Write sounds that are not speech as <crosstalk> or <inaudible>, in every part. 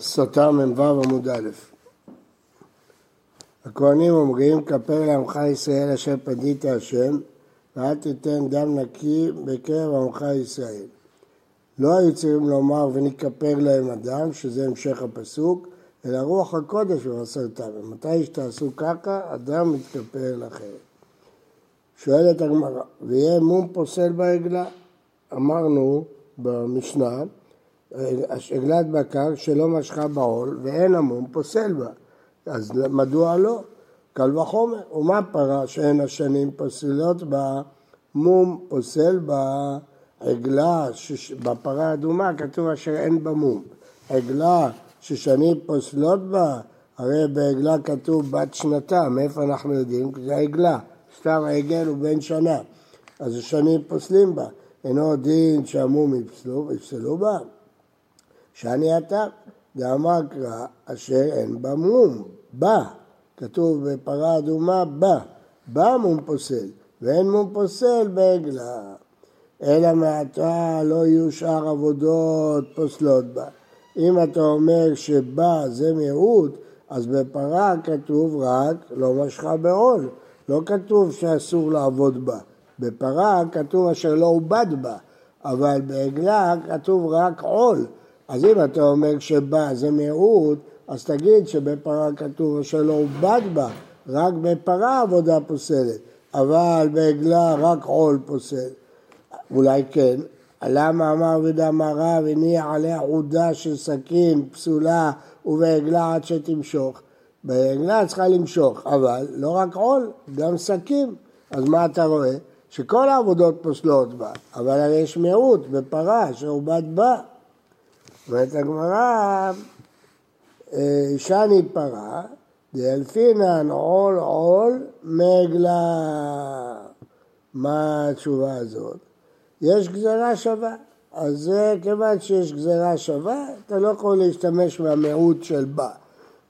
סוטה מ"ו עמוד א'. הכהנים אומרים, כפר לעמך ישראל אשר פדית השם, ואל תיתן דם נקי בקרב עמך ישראל. לא היו צריכים לומר ונכפר להם אדם, שזה המשך הפסוק, אלא רוח הקודש ומסרתם. ומתי שתעשו ככה, אדם מתכפר לכם. שואלת הגמרא, ויהיה מום פוסל בעגלה? אמרנו במשנה, עגלת בקר שלא משכה בעול ואין המום פוסל בה. אז מדוע לא? קל וחומר. ומה פרה שאין השנים פוסלות בה? מום פוסל בה. עגלה, שש... בפרה האדומה כתוב אשר אין בה מום. עגלה ששנים פוסלות בה, הרי בעגלה כתוב בת שנתה, מאיפה אנחנו יודעים? זה עגלה, סתם העגל הוא בן שנה, אז השנים פוסלים בה. אינו דין שהמום יפסלו, יפסלו בה. שאני אתה, דאמר קרא אשר אין בה מום, בא, כתוב בפרה אדומה בא, בא מום פוסל, ואין מום פוסל בעגלה. אלא מעתה לא יהיו שאר עבודות פוסלות בה. אם אתה אומר שבא זה מיעוט, אז בפרה כתוב רק לא משכה בעול, לא כתוב שאסור לעבוד בה. בפרה כתוב אשר לא עובד בה, אבל בעגלה כתוב רק עול. אז אם אתה אומר שבא זה מיעוט, אז תגיד שבפרה כתוב אשר לא עובד בה, רק בפרה עבודה פוסלת, אבל בעגלה רק עול פוסל. אולי כן, למה אמר ודאמר רב, הניח עליה עודה של סכין פסולה ובעגלה עד שתמשוך. בעגלה צריכה למשוך, אבל לא רק עול, גם סכין. אז מה אתה רואה? שכל העבודות פוסלות בה, אבל הרי יש מיעוט בפרה שעובד בה. אומרת הגמרא, אה, שני פרה, דאלפינן עול עול מעגלה. מה התשובה הזאת? יש גזרה שווה. אז זה כיוון שיש גזרה שווה, אתה לא יכול להשתמש מהמיעוט של בה.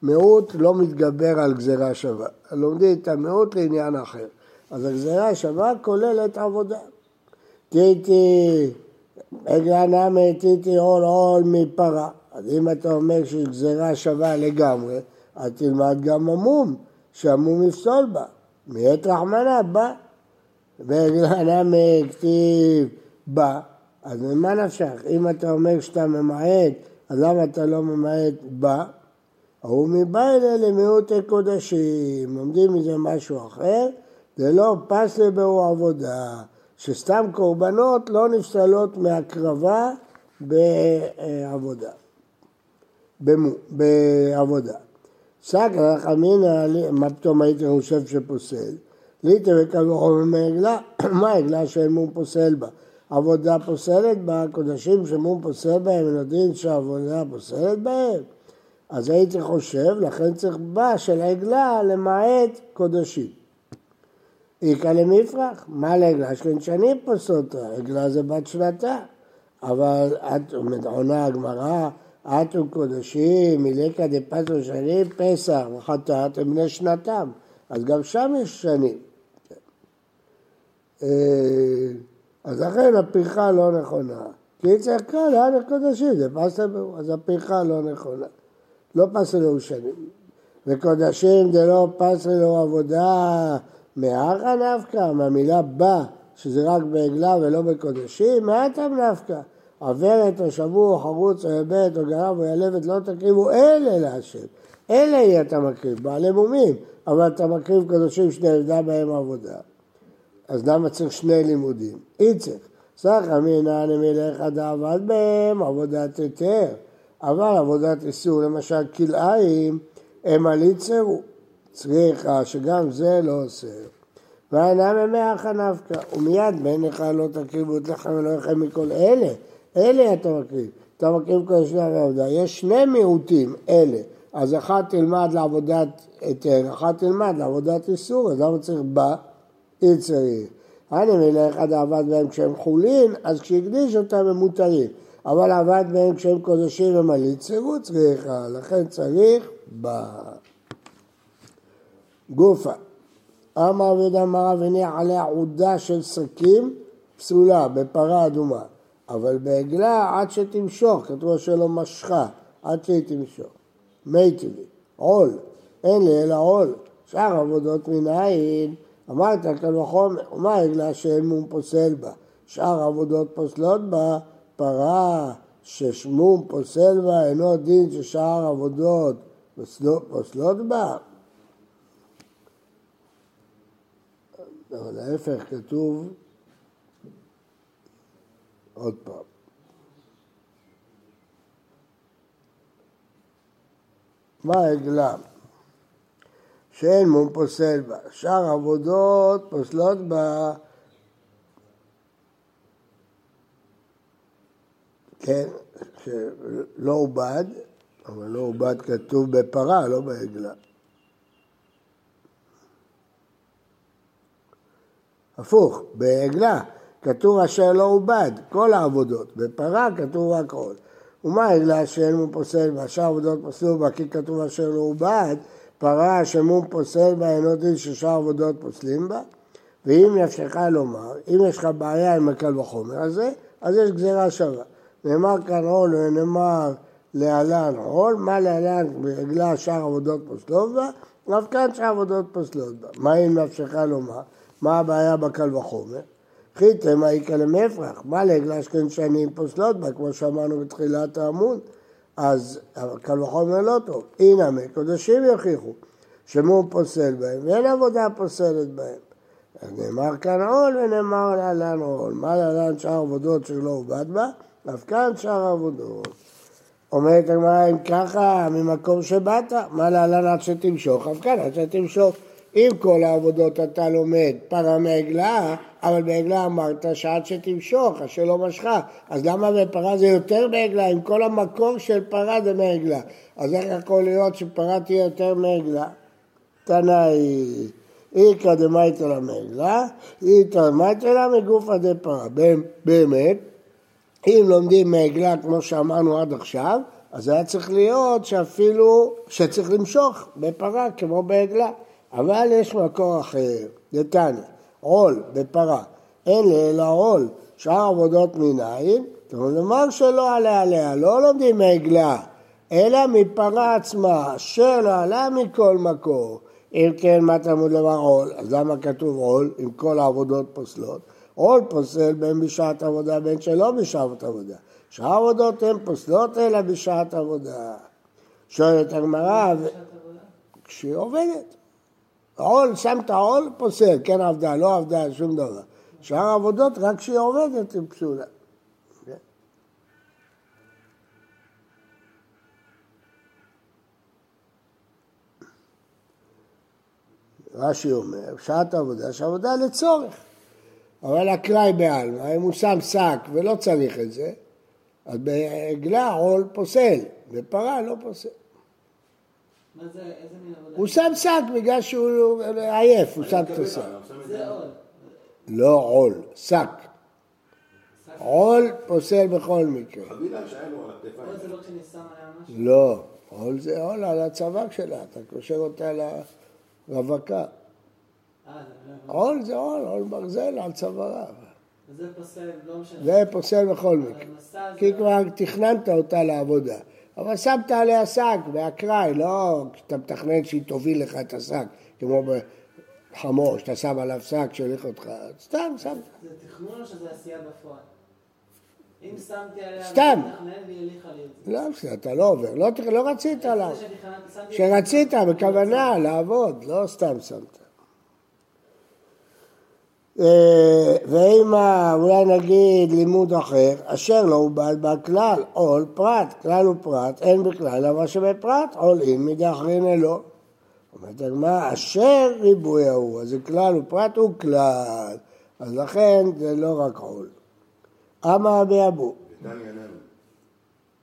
מיעוט לא מתגבר על גזרה שווה. לומדים את המיעוט לעניין אחר. אז הגזרה השווה כוללת עבודה. תיתי, עגלה נמי תיתי עול עול מפרה. אז אם אתה אומר שיש גזרה שווה לגמרי, אז תלמד גם עמום, שעמום יפסול בה. מעת רחמנה בא. ועגלה נמי כתיב בא, אז ממה נפשך? אם אתה אומר שאתה ממעט, אז למה אתה לא ממעט בא? ההוא מבא אלה למיעוטי קודשים, לומדים מזה משהו אחר, זה לא פס לביאור עבודה, שסתם קורבנות לא נפסלות מהקרבה בעבודה. בעבודה. סגרא חמינא, מה פתאום הייתי חושב שפוסל? ליטר וקל וחומר מעגלה, מה עגלה <clears throat> מום פוסל בה? עבודה פוסלת בה, קודשים שמום פוסל בהם, הם יודעים שהעבודה פוסלת בהם? אז הייתי חושב, לכן צריך בה של עגלה למעט קודשים. איכא למפרח, מה לעגלה? שכן שנים פוסלות, עגלה זה בת שנתה. אבל את עונה הגמרא, אתו קודשים, מלקא דפסו שנים, פסח וחטאת הם בני שנתם. אז גם שם יש שנים. אה, אז לכן הפרחה לא נכונה. כי כאן, היה קודשים, זה פסל בו, אז הפרחה לא נכונה. לא פסל לו שנים. וקודשים זה לא פסל לו עבודה מאחה נפקא, מהמילה בא, שזה רק בעגלה ולא בקודשים, מעטם נפקא. עברת או שבוע או חרוץ או יבט או גרב או ילבת לא תקריבו אלה להשם. אלה יהיה אתה מקריב, בעלי מומים, אבל אתה מקריב קודשים שנעבדה בהם עבודה. אז למה צריך שני לימודים? אי צריך. סך אמינא נמילך דעבד בהם עבודת היתר, אבל עבודת איסור, למשל כלאיים, הם על יצרו. צריכה שגם זה לא עושה. ואינם ימי החנפקא, ומיד בין לך לא תקריבו את לחם ולא יחם מכל אלה, אלה אתה מקריב. אתה מקריב כל שני העבודה. יש שני מיעוטים, אלה. אז אחת תלמד לעבודת היתר, אחת תלמד לעבודת איסור, אז למה צריך בה? אי צריך. אני מלך עד עבד בהם כשהם חולין, אז כשהקדיש אותם הם מותרים. אבל עבד בהם כשהם קודשים סירות צריכה, לכן צריך ב... גופה. אמר ודמרה וניח עליה עודה של שקים פסולה בפרה אדומה, אבל בעגלה עד שתמשוך, כתוב שלא משכה, עד שהיא תמשוך. מי טבעי, עול, אין לי אלא עול, שאר עבודות מנין, אמרת כאן וחומר, ומה העגלה שאין מום פוסל בה? שאר עבודות פוסלות בה, פרה ששמום פוסל בה, אינו דין ששאר עבודות פוסלות בה? אבל ההפך כתוב עוד פעם. מה העגלה? שאין מום פוסל בה. שאר עבודות פוסלות בה, כן, שלא עובד, אבל לא עובד כתוב בפרה, לא בעגלה. הפוך, בעגלה כתוב אשר לא עובד, כל העבודות, בפרה כתוב רק עוד. ומה העגלה שאין מום פוסל בה, שאר עבודות פסלו בה, כי כתוב אשר לא עובד, פרה שמום פוסל בה אינו דין ששאר עבודות פוסלים בה, ואם נפשך לומר, אם יש לך בעיה עם הקל וחומר הזה, אז יש גזירה שווה. נאמר כאן עול ונאמר להלן עול, מה להלן בעגלה שאר עבודות פוסלות בה, אף כאן שאר עבודות פוסלות בה. מה אם נפשך לומר? מה הבעיה בקל וחומר? חיתם האיכא למפרח, מה לעגלה שכן שנים פוסלות בה, כמו שאמרנו בתחילת העמוד. אז קל וחומר לא טוב. הנה מקודשים יוכיחו שמום פוסל בהם ואין עבודה פוסלת בהם. נאמר כאן עול ונאמר להלן עול. מה להלן שאר עבודות שלא עובד בה? אף כאן שאר עבודות. אומרת הגמרא אם ככה ממקום שבאת, מה להלן עד שתמשוך? אף כאן עד שתמשוך. אם כל העבודות אתה לומד פרה מעגלה, אבל בעגלה אמרת שעד שתמשוך, אשר לא משכה. אז למה בפרה זה יותר מעגלה, אם כל המקור של פרה זה מעגלה? אז איך יכול להיות שפרה תהיה יותר מעגלה? תנאי, איכא דמייתא לה מעגלה, איכא דמייתא לה מגופא דפרה. באמת, אם לומדים מעגלה כמו שאמרנו עד עכשיו, אז היה צריך להיות שאפילו, שצריך למשוך בפרה כמו בעגלה. אבל יש מקור אחר, דתניא, עול בפרה, לי אלא עול, שאר עבודות מנין, נאמר שלא עלה עליה, לא לומדים מעגלה, אלא מפרה עצמה, אשר לא עלה מכל מקור. אם כן, מה תלמוד לומר עול? אז למה כתוב עול, אם כל העבודות פוסלות? עול פוסל בין בשעת עבודה בין שלא בשעת עבודה. שאר עבודות הן פוסלות אלא בשעת עבודה. שואלת הגמרא, כשהיא עובדת. עול, שמת עול, פוסל, כן עבדה, לא עבדה, שום דבר. שאר העבודות, רק כשהיא עובדת, היא פסולה. רש"י אומר, שעת עבודה, שעבודה לצורך. אבל אקראי בעלמא, אם הוא שם שק ולא צריך את זה, אז בעגלה עול פוסל, בפרה לא פוסל. הוא שם שק בגלל שהוא עייף, הוא שם את השק. זה עול. לא עול, שק. עול פוסל בכל מקרה. חבילה שהיה לו על הכתפיים. עול זה לא כשאני שם עליה משהו? לא, עול זה עול על הצוואר שלה, אתה קושר אותה לרווקה. אה, לא עול זה עול, עול ברזל על צווארה. זה פוסל, לא משנה. זה פוסל בכל מקרה. כי כבר תכננת אותה לעבודה. אבל שמת עליה שק באקראי, לא כשאתה מתכנן שהיא תוביל לך את השק, כמו בחמור, שאתה שם עליו שק שהוליך אותך, סתם שמת. זה תכנון או שזה עשייה בפועל? אם שמתי עליה, סתם. לא, אתה לא עובר, לא, לא רצית עליו. שרצית בכוונה לעבוד, לא סתם שמת. אה, ואם אולי נגיד לימוד אחר, אשר לא עובד בכלל, עול פרט, כלל הוא פרט, אין בכלל אבל שבפרט עולים מידי אחרין אלו. אומרת הגמרא, אשר ריבוי ההוא, אז זה כלל הוא פרט הוא כלל, אז לכן זה לא רק עול. אמה אבי אבו.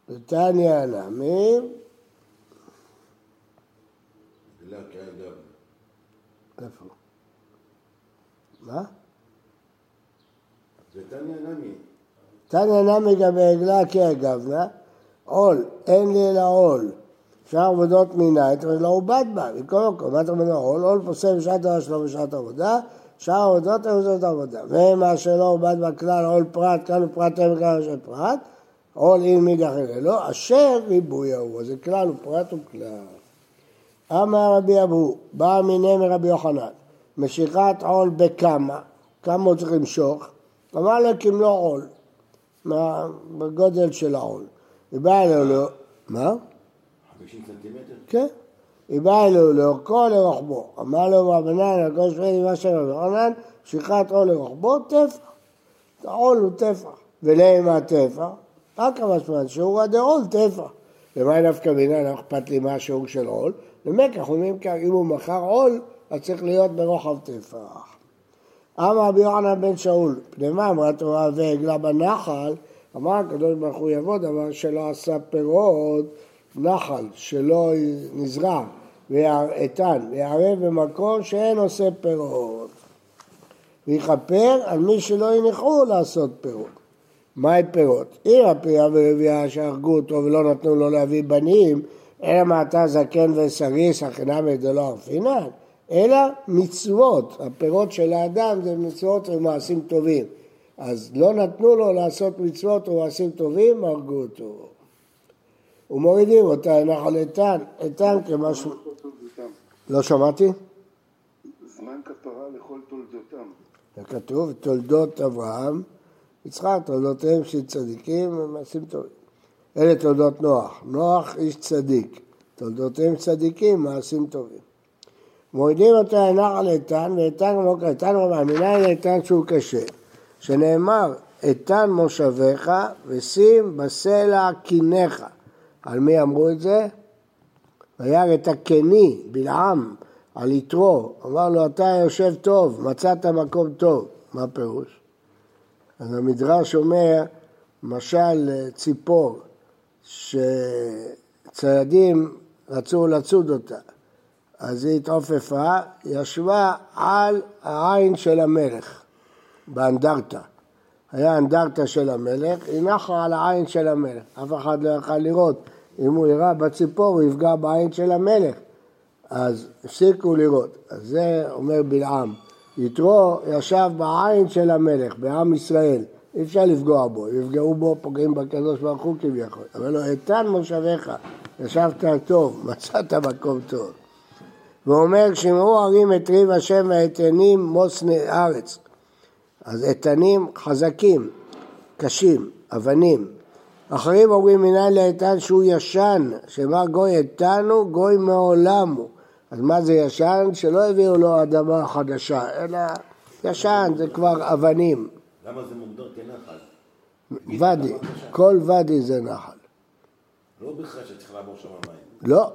נתניה נמי. איפה? מה? ותניא נמי. תניא נמי גם בעגלה כהגבנה, עול, אין לי אלא עול. אפשר עבודות מנין, אבל לא עובד בה, מכל מקום, מה אתה אומר עול? עול פוסל בשעת דבר שלו בשעת עבודה, שאר עבודות הן עבודות עבודה. ומה שלא עובד בה כלל עול פרט, כאן הוא פרט אין בכלל של פרט, עול אין אחר לא, אשר ריבוי ההוא, זה כלל ופרט וכלל. אמר רבי אבו, בא מיני מרבי יוחנן, משיכת עול בכמה, כמה הוא צריך למשוך? אמר לו כמלוא עול, בגודל של העול. היא באה אלו, לא, מה? 50 סנטימטר? כן. היא באה אלו לאורכו לרוחבו. אמר לו רבנן, הקדוש ברוך הוא מה שאומר רבנן, משיכת עול לרוחבו, טפח. העול הוא טפח. ולמה טפח? רק המשמעות, שיעור הדעול טפח. למה נפקא מינה, לא אכפת לי מה השיעור של עול. למקח אם הוא מכר עול, אז צריך להיות ברוחב טפח. אמר רבי יוחנן בן שאול, פני מה אמרה תורה ועגלה בנחל, אמר הקדוש ברוך הוא יבוא דבר שלא עשה פירות, נחל שלא נזרע איתן, ויערב במקום שאין עושה פירות. ויכפר על מי שלא ינחו לעשות פירות. מהי פירות? אם הפרייה ורבייה שהרגו אותו ולא נתנו לו להביא בנים, אלא מעתה זקן וסריס, החינם דלא ערפינן, אלא מצוות. הפירות של האדם זה מצוות ומעשים טובים. אז לא נתנו לו לעשות מצוות ומעשים טובים, הרגו אותו. ומורידים אותה נחל איתן, איתן כמשהו... לא שמעתי? זמן כפרה לכל תולדותם. זה כתוב, תולדות אברהם, יצחק, תולדותיהם של צדיקים ומעשים טובים. אלה תולדות נוח. נוח איש צדיק, תולדותיהם צדיקים, מעשים טובים. מורידים אותה לנחל איתן, ואיתן לא איתן רבה, מנין איתן שהוא קשה, שנאמר, איתן מושביך ושים בסלע קיניך. על מי אמרו את זה? וירא את הקני, בלעם, על יתרו, אמר לו, אתה יושב טוב, מצאת מקום טוב. מה הפירוש? אז המדרש אומר, משל ציפור, שציידים רצו לצוד אותה, אז היא התעופפה, ישבה על העין של המלך, באנדרטה. היה אנדרטה של המלך, היא נחה על העין של המלך. אף אחד לא יכל לראות. אם הוא ירה בציפור, הוא יפגע בעין של המלך. אז הפסיקו לראות. אז זה אומר בלעם. יתרו ישב בעין של המלך, בעם ישראל. אי אפשר לפגוע בו, יפגעו בו פוגעים בקדוש ברוך הוא כביכול. אבל לו, איתן מושביך, ישבת טוב, מצאת מקום טוב. ואומר, שמעו ערים את ריב השם והאיתנים מוסני ארץ. אז איתנים חזקים, קשים, אבנים. אחרים אומרים מנין לאיתן שהוא ישן, שאמר גוי איתנו, גוי מעולם הוא. אז מה זה ישן? שלא הביאו לו אדמה חדשה, אלא ישן, זה כבר אבנים. למה זה מוגדר כנחל? ואדי, כל ואדי זה נחל. לא בכלל שצריך לעבור שם מים. לא,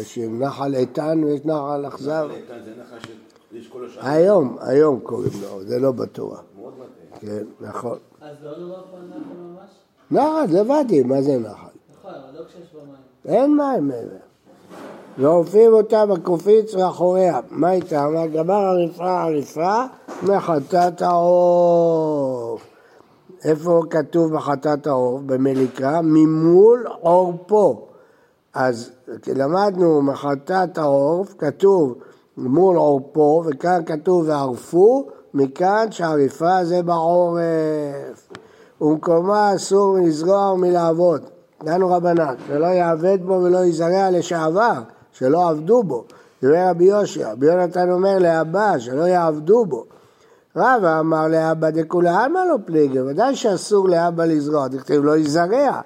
יש נחל איתן ויש נחל אכזב. נחל איתן זה נחל השעה. היום, היום קוראים לו, זה לא בתורה. מאוד מטעה. כן, נכון. אז לא נורא פה נחל ממש? נחל זה ואדי, מה זה נחל? נכון, אבל לא כשיש בו מים. אין מים מעבר. ועורפים אותה בקופיץ ואחוריה. מה איתה? אמר גמר עריפה עריפה מחטאת העוף. איפה כתוב בחטאת העוף? במליקה? ממול עורפו. אז למדנו מחטאת העורף, כתוב מול עורפו, וכאן כתוב וערפו, מכאן שעריפה זה בעורף. ומקומה אסור לזרוע ומלעבוד. דנו רבנן, שלא יעבד בו ולא יזרע לשעבר, שלא עבדו בו. דיבר רבי יושע, רבי יונתן אומר לאבא, שלא יעבדו בו. רבא אמר לאבא דכולי עלמא לא פליגי, ודאי שאסור לאבא לזרוע, דכתיב לא יזרע,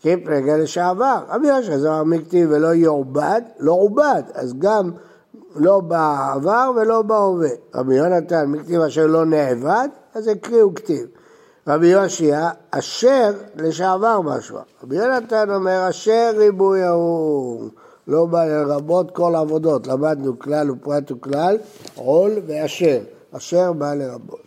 כי פליגי לשעבר. יושע זרע מכתיב ולא יעובד, לא עובד, אז גם לא בעבר ולא בהווה. רבי יונתן מכתיב אשר לא נאבד, אז הקריאו כתיב. רבי יושיע, אשר לשעבר משהו. רבי יונתן אומר, אשר ריבוי ההוא. לא בא לרבות כל עבודות, למדנו כלל ופרט וכלל, עול ואשר, אשר בא לרבות.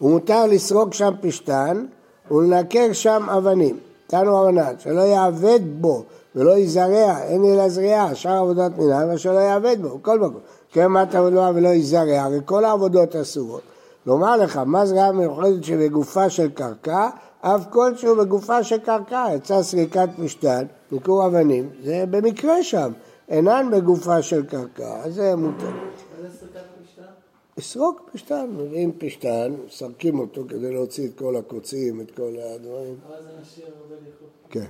ומותר לסרוק שם פשתן ולנקר שם אבנים. תנו רבנן, שלא יעבד בו ולא יזרע, אין אלא זריעה, שאר עבודות מינם, ושלא יעבד בו, בכל מקום. כן, מה תעבודו ולא יזרע, הרי כל העבודות אסורות. לומר לך, מה זריעה מיוחדת שבגופה של קרקע, אף כלשהו בגופה של קרקע, יצא סריקת פשתן, ניכור אבנים, זה במקרה שם, אינן בגופה של קרקע, אז זה מותר. לסרוק פשטן, מביאים פשטן, מסרקים אותו כדי להוציא את כל הקוצים, את כל הדברים. הרבה ליכוד. כן.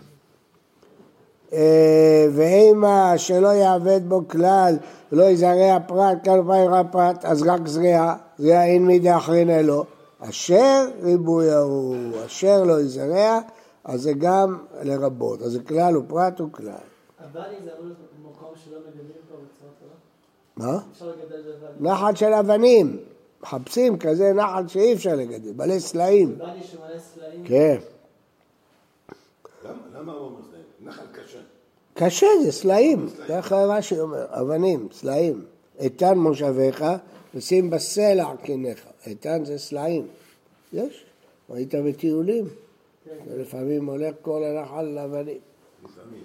אה, ואימה שלא יעבד בו כלל ולא יזרע פרט, כלל ופעמים רע פרט, אז רק זריעה, זריעה אין מידי אחרינה לו. אשר ריבוי ההוא, אשר לא יזרע, אז זה גם לרבות. אז זה כלל ופרט הוא כלל. הוואלי זה אמור להיות מקום שלא מגדלים? מה? נחל של אבנים. מחפשים כזה נחל שאי אפשר לגדל, מלא סלעים. כן. למה? למה הוא אומר סלעים? נחל קשה. קשה זה סלעים, ככה רש"י אומר, אבנים, סלעים. איתן מושביך ושים בסלע קיניך. איתן זה סלעים. יש, ראית בטיולים. ולפעמים הולך כל הנחל לאבנים. לפעמים.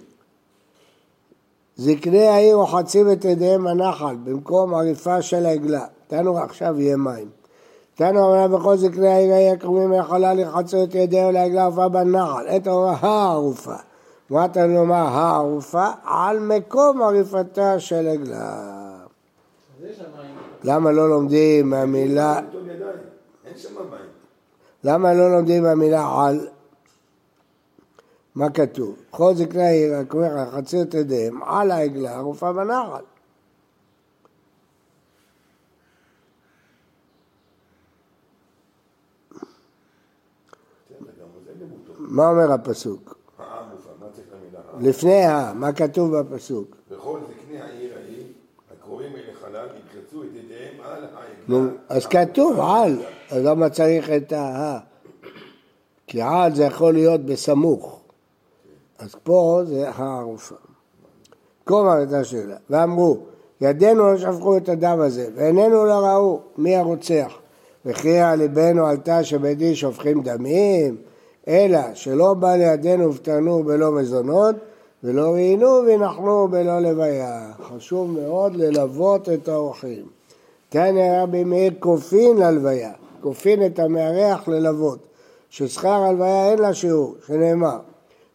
זקני העיר רוחצים את ידיהם הנחל במקום עריפה של העגלה. תנו עכשיו יהיה מים. תנו אמנה בכל זקני העיר העיר קרובים יכולה לרחצו את ידיהם לעגלה ערופה בנחל. את ההוראה הערופה. מה אתה לומר הערופה? על מקום עריפתה של עגלה. למה לא לומדים מהמילה. למה לא לומדים מהמילה על? מה כתוב? כל זקני העיר לרחצו את ידיהם על העגלה ערופה בנחל. מה אומר הפסוק? לפני ה, מה כתוב בפסוק? וכל זקני העיר ההיא, הקרובים אל החלל, יקרצו את ידיהם על העגלה. אז כתוב על, אז למה צריך את ה... כי על זה יכול להיות בסמוך. אז פה זה הערופה. כה הייתה שאלה. ואמרו, ידינו לא שפכו את הדם הזה, ועינינו לא ראו מי הרוצח. וכי על ליבנו עלתה שבית דין שופכים דמים, אלא שלא בא לידינו ופטרנו בלא מזונות, ולא ראינו ונחנו בלא לוויה. חשוב מאוד ללוות את האורחים. תנא רבי מאיר כופין ללוויה, כופין את המארח ללוות, ששכר הלוויה אין לה שיעור, שנאמר,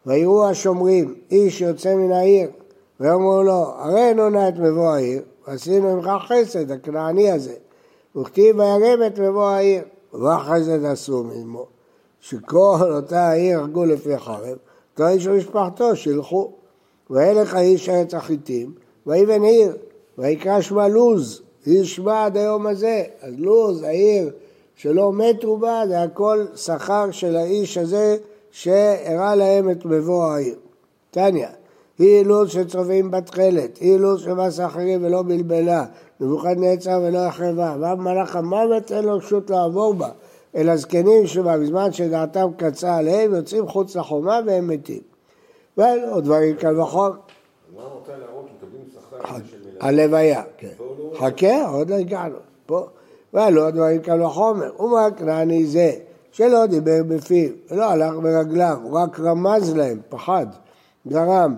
ויראו השומרים, איש יוצא מן העיר, ויאמרו לו, הרי נונה את מבוא העיר, ועשינו ממך חסד, הכנעני הזה, וכתיב וירם את מבוא העיר, וחסד עשו עמו, שכל אותה העיר הרגו לפי חרב, אותו איש ומשפחתו שילכו, וילך האיש ארץ החיטים, ויבן עיר, ויקרא שמה לוז, היא שמה עד היום הזה, אז לוז, העיר שלא מתו בה, זה הכל שכר של האיש הזה שהראה להם את מבוא העיר. תניא, היא לוז שצובעים בתכלת, היא לוז שמס אחרים ולא בלבלה, נבוכדנצר ולא החרבה, והמלאך המוות אין לו רשות לעבור בה, אלא זקנים שבה בזמן שדעתם קצה עליהם יוצאים חוץ לחומה והם מתים. דברים. מה רוצה להראות שמקבלים שכר של מלך? הלוויה, כן. לא- חכה, עוד לא הגענו. פה. ועלו דברים קל וחומר. ומה כנעני זה, שלא דיבר בפיו, ולא הלך ברגליו, הוא רק רמז להם, פחד, גרם,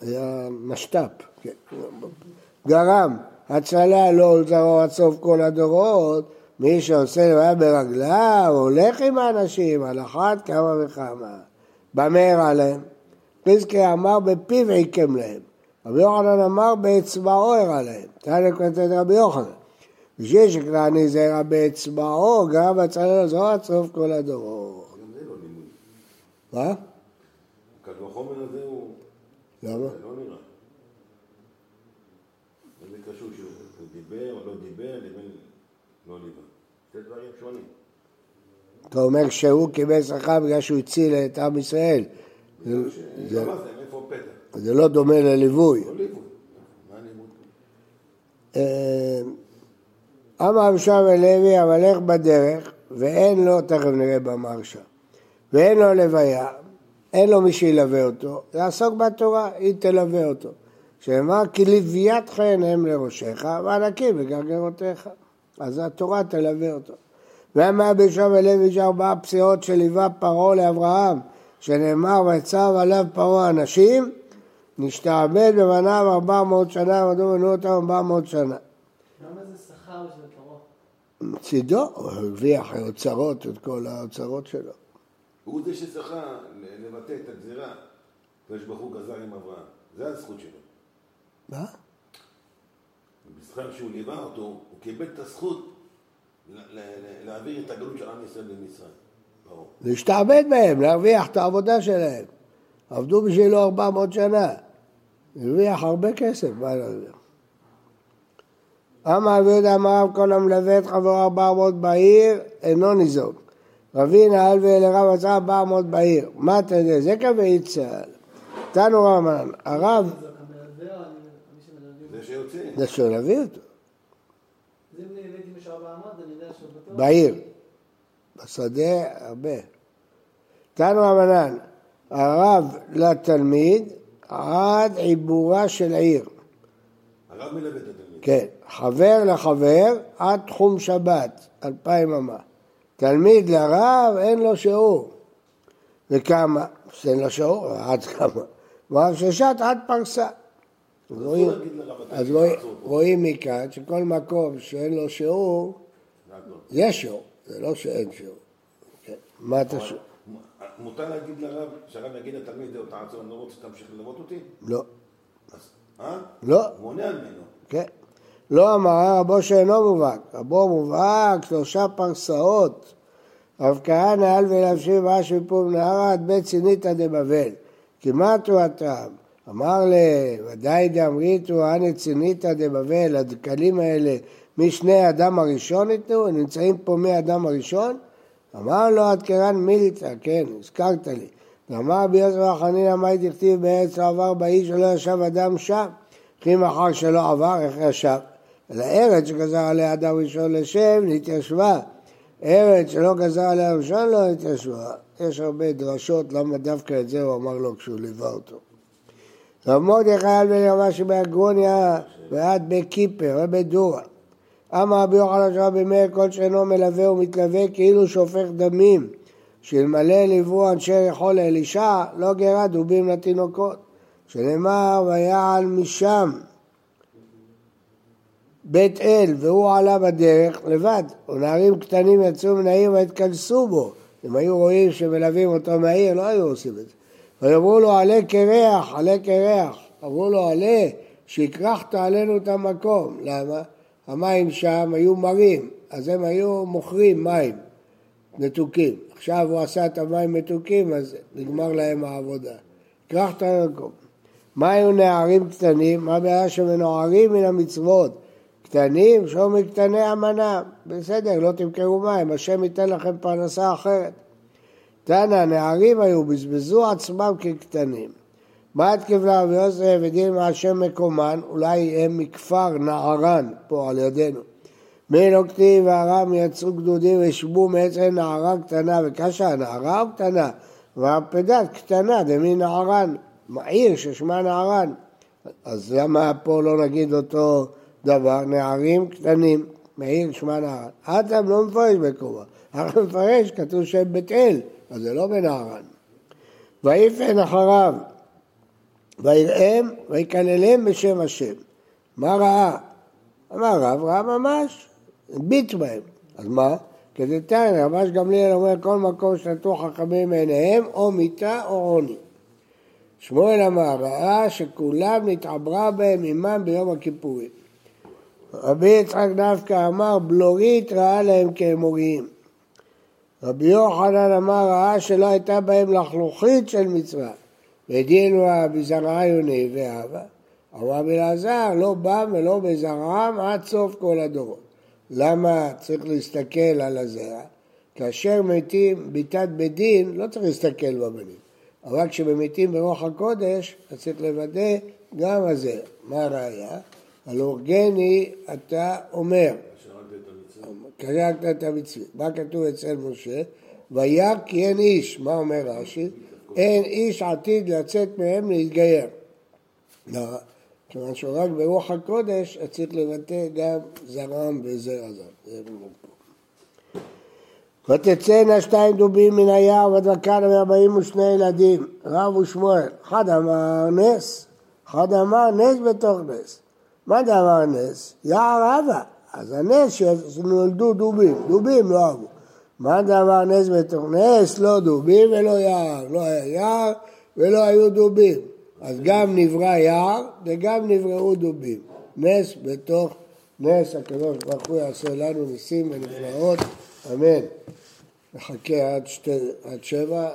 היה משת"פ, כן. גרם, הצלה לא ולזרעו עד סוף כל הדורות, מי שעושה לוויה ברגליו, הולך עם האנשים, על אחת כמה וכמה. במה הראה להם? אמר בפיו עיקם להם. רבי יוחנן אמר באצבעו הראה להם. תנא כותב רבי יוחנן. בשביל שכנעני זה הראה באצבעו, גם בצלאל הזרוע עד סוף כל הדורות. זה לא. מה? קל וחומר הזה הוא... למה? זה לא נראה. וזה קשור שהוא הוא דיבר או לא דיבר לבין לא ליבה. זה דברים שונים. אתה אומר שהוא קיבל שכר בגלל שהוא הציל את עם ישראל. זה- זה- זה? פתח? זה לא דומה לליווי. לא ליווי. מה הלימוד? אה, אמר רשם לוי המלך בדרך ואין לו, תכף נראה במרשה, ואין לו לוויה, אין לו מי שילווה אותו, לעסוק בתורה, היא תלווה אותו. שנאמר כי לוויית חן הם לראשך וענקים לגרגרותיך. אז התורה תלווה אותו. ואמר בשם לוי יש ארבעה פסיעות שליווה פרעה לאברהם, שנאמר ויצב עליו פרעה אנשים, נשתעבד בבניו ארבע מאות שנה, ועמדו בנו אותם ארבע מאות שנה. למה זה שכר בשביל פרעה? מצידו, הוא הרוויח אוצרות, את כל האוצרות שלו. הוא זה שזכה לבטא את הגזירה. הקדוש ברוך הוא גזר עם אברהם. זה הזכות שלו. מה? בזכר שהוא ליווה אותו, הוא קיבל את הזכות להעביר את הגלות של עם ישראל למצרים. ברור. להשתעבד בהם, להרוויח את העבודה שלהם. עבדו בשבילו 400 שנה. הרוויח הרבה כסף, מה להרוויח? אמר רבי יהודה אמר רב כל המלווה את חברו 400 בעיר, אינו ניזוק. רבי נעל ולרב מצא 400 בעיר. מה אתה יודע? זה קווי צה"ל. תנו רמן, הרב, זה. זה שלהביא אותו, אז אם הבאתי מישהו 400, אני יודע שהוא בטוח. בעיר. בשדה הרבה. תנו רבנן, הרב לתלמיד עד עיבורה של עיר. הרב מלווה את התלמיד. כן, חבר לחבר עד תחום שבת, אלפיים אמה. תלמיד לרב אין לו שיעור. וכמה? שאין לו שיעור, עד כמה? ואף ששת עד פרסה. אז רואים- אז רואים-. רואים מכאן שכל מקום שאין לו שיעור. יש שיעור, זה לא שאין שיעור. כן. מה אתה שואל? מותר להגיד לרב, שהרב יגיד לתלמיד, זהו, תעצור, אני לא רוצה שתמשיך ללוות אותי? לא. אה? לא. הוא מונע ממנו. כן. לא אמר רבו שאינו מובהק, רבו מובהק שלושה פרסאות. רב כהנא על ולהמשיך ואש מפום נהרה עד בית סיניתא דבבל. כמעט הוא הטעם. אמר ל... ודאי דאמריתו אנא ציניתא דבבל, הדקלים האלה משני אדם הראשון ניתנו, נמצאים פה מהאדם הראשון? אמר לו עד קרן מילתא, כן, הזכרת לי. ואמר רבי יוסף חנינא מה דכתיב בארץ לא עבר באיש ולא ישב אדם שם? כי מחר שלא עבר, איך ישב? אלא ארץ שגזר עליה אדם ראשון לשם, נתיישבה. ארץ שלא גזר עליה ראשון, לא נתיישבה. יש הרבה דרשות למה דווקא את זה הוא אמר לו כשהוא ליווה אותו. רב מרדכי על בן רבה שבאגרוניה ועד בקיפר ובדורה. אמר רבי יוחנן של רבי מאיר כל שאינו מלווה ומתלווה כאילו שופך דמים שאלמלא ליוו אנשי רחול לאלישע לא גרה דובים לתינוקות שנאמר ויעל משם בית אל והוא עלה בדרך לבד. ונערים קטנים יצאו מן העיר והתכנסו בו. אם היו רואים שמלווים אותו מהעיר לא היו עושים את זה. ויאמרו לו עלה קרח עלה קרח. אמרו לו עלה שהכרחת עלינו את המקום. למה? המים שם היו מרים אז הם היו מוכרים מים מתוקים. עכשיו הוא עשה את המים מתוקים אז נגמר להם העבודה. הכרחת למקום מה היו נערים קטנים? מה הבעיה שמנוערים מן המצוות? קטנים, שום מקטני אמנה. בסדר, לא תמכרו מים, השם ייתן לכם פרנסה אחרת. תנא, נערים היו, בזבזו עצמם כקטנים. מה כבלה רבי יוסף ודין מה השם מקומן, אולי הם מכפר נערן, פה על ידינו. מי לא והרם יצאו גדודים וישבו מעצם נערה קטנה, וקשה נערה או קטנה? והפדת קטנה, דמי נערן, עיר ששמה נערן. אז למה פה לא נגיד אותו דבר? נערים קטנים, מעיר שמה נערן. אדם לא מפרש בקומה, אנחנו מפרש, כתוב שם בית אל, אז זה לא בנערן. ויפן אחריו, ויראם ויקללם בשם השם. מה ראה? אמר רב, ראה ממש, הביט בהם. אז מה? כדתניא, רבש גמליאל אומר כל מקום שנטו חכמים מעיניהם, או מיתה או עוני. שמואל אמר, ראה שכולם נתעברה בהם עמם ביום הכיפורים. רבי יצחק דווקא אמר, בלורית ראה להם כאמוריים. רבי יוחנן אמר, ראה שלא הייתה בהם לחלוכית של מצווה. ודינו בזרעיוני ואבא. אמר רבי אלעזר, לא בם ולא בזרעם עד סוף כל הדורות. למה צריך להסתכל על הזרע? כאשר מתים ביתת בית דין, לא צריך להסתכל בבנים. אבל כשממיתים ברוח הקודש, אז צריך לוודא גם הזרע. מה הראיה? הלורגני אתה אומר, קרקת את המצווה. מה כתוב אצל משה? וירא כי אין איש. מה אומר רש"י? אין איש עתיד לצאת מהם להתגייר. לא, כיוון שהוא רק ברוח הקודש, אז צריך לבטא גם זרעם וזרע זר. זה פה. ותצאנה שתיים דובים מן היער ודרקנה וארבעים ושני ילדים, רב ושמואל. אחד אמר נס, אחד אמר נס בתוך נס. מה זה אמר נס? יער אבא. אז הנס שנולדו דובים, דובים לא אהבו. מה אמר נס בתוך נס? לא דובים ולא יער. לא היה יער ולא היו דובים. אז גם נברא יער וגם נבראו דובים. נס בתוך נס הקדוש ברוך הוא יעשה לנו ניסים ונפלאות, אמן. נחכה עד, שתי, עד שבע.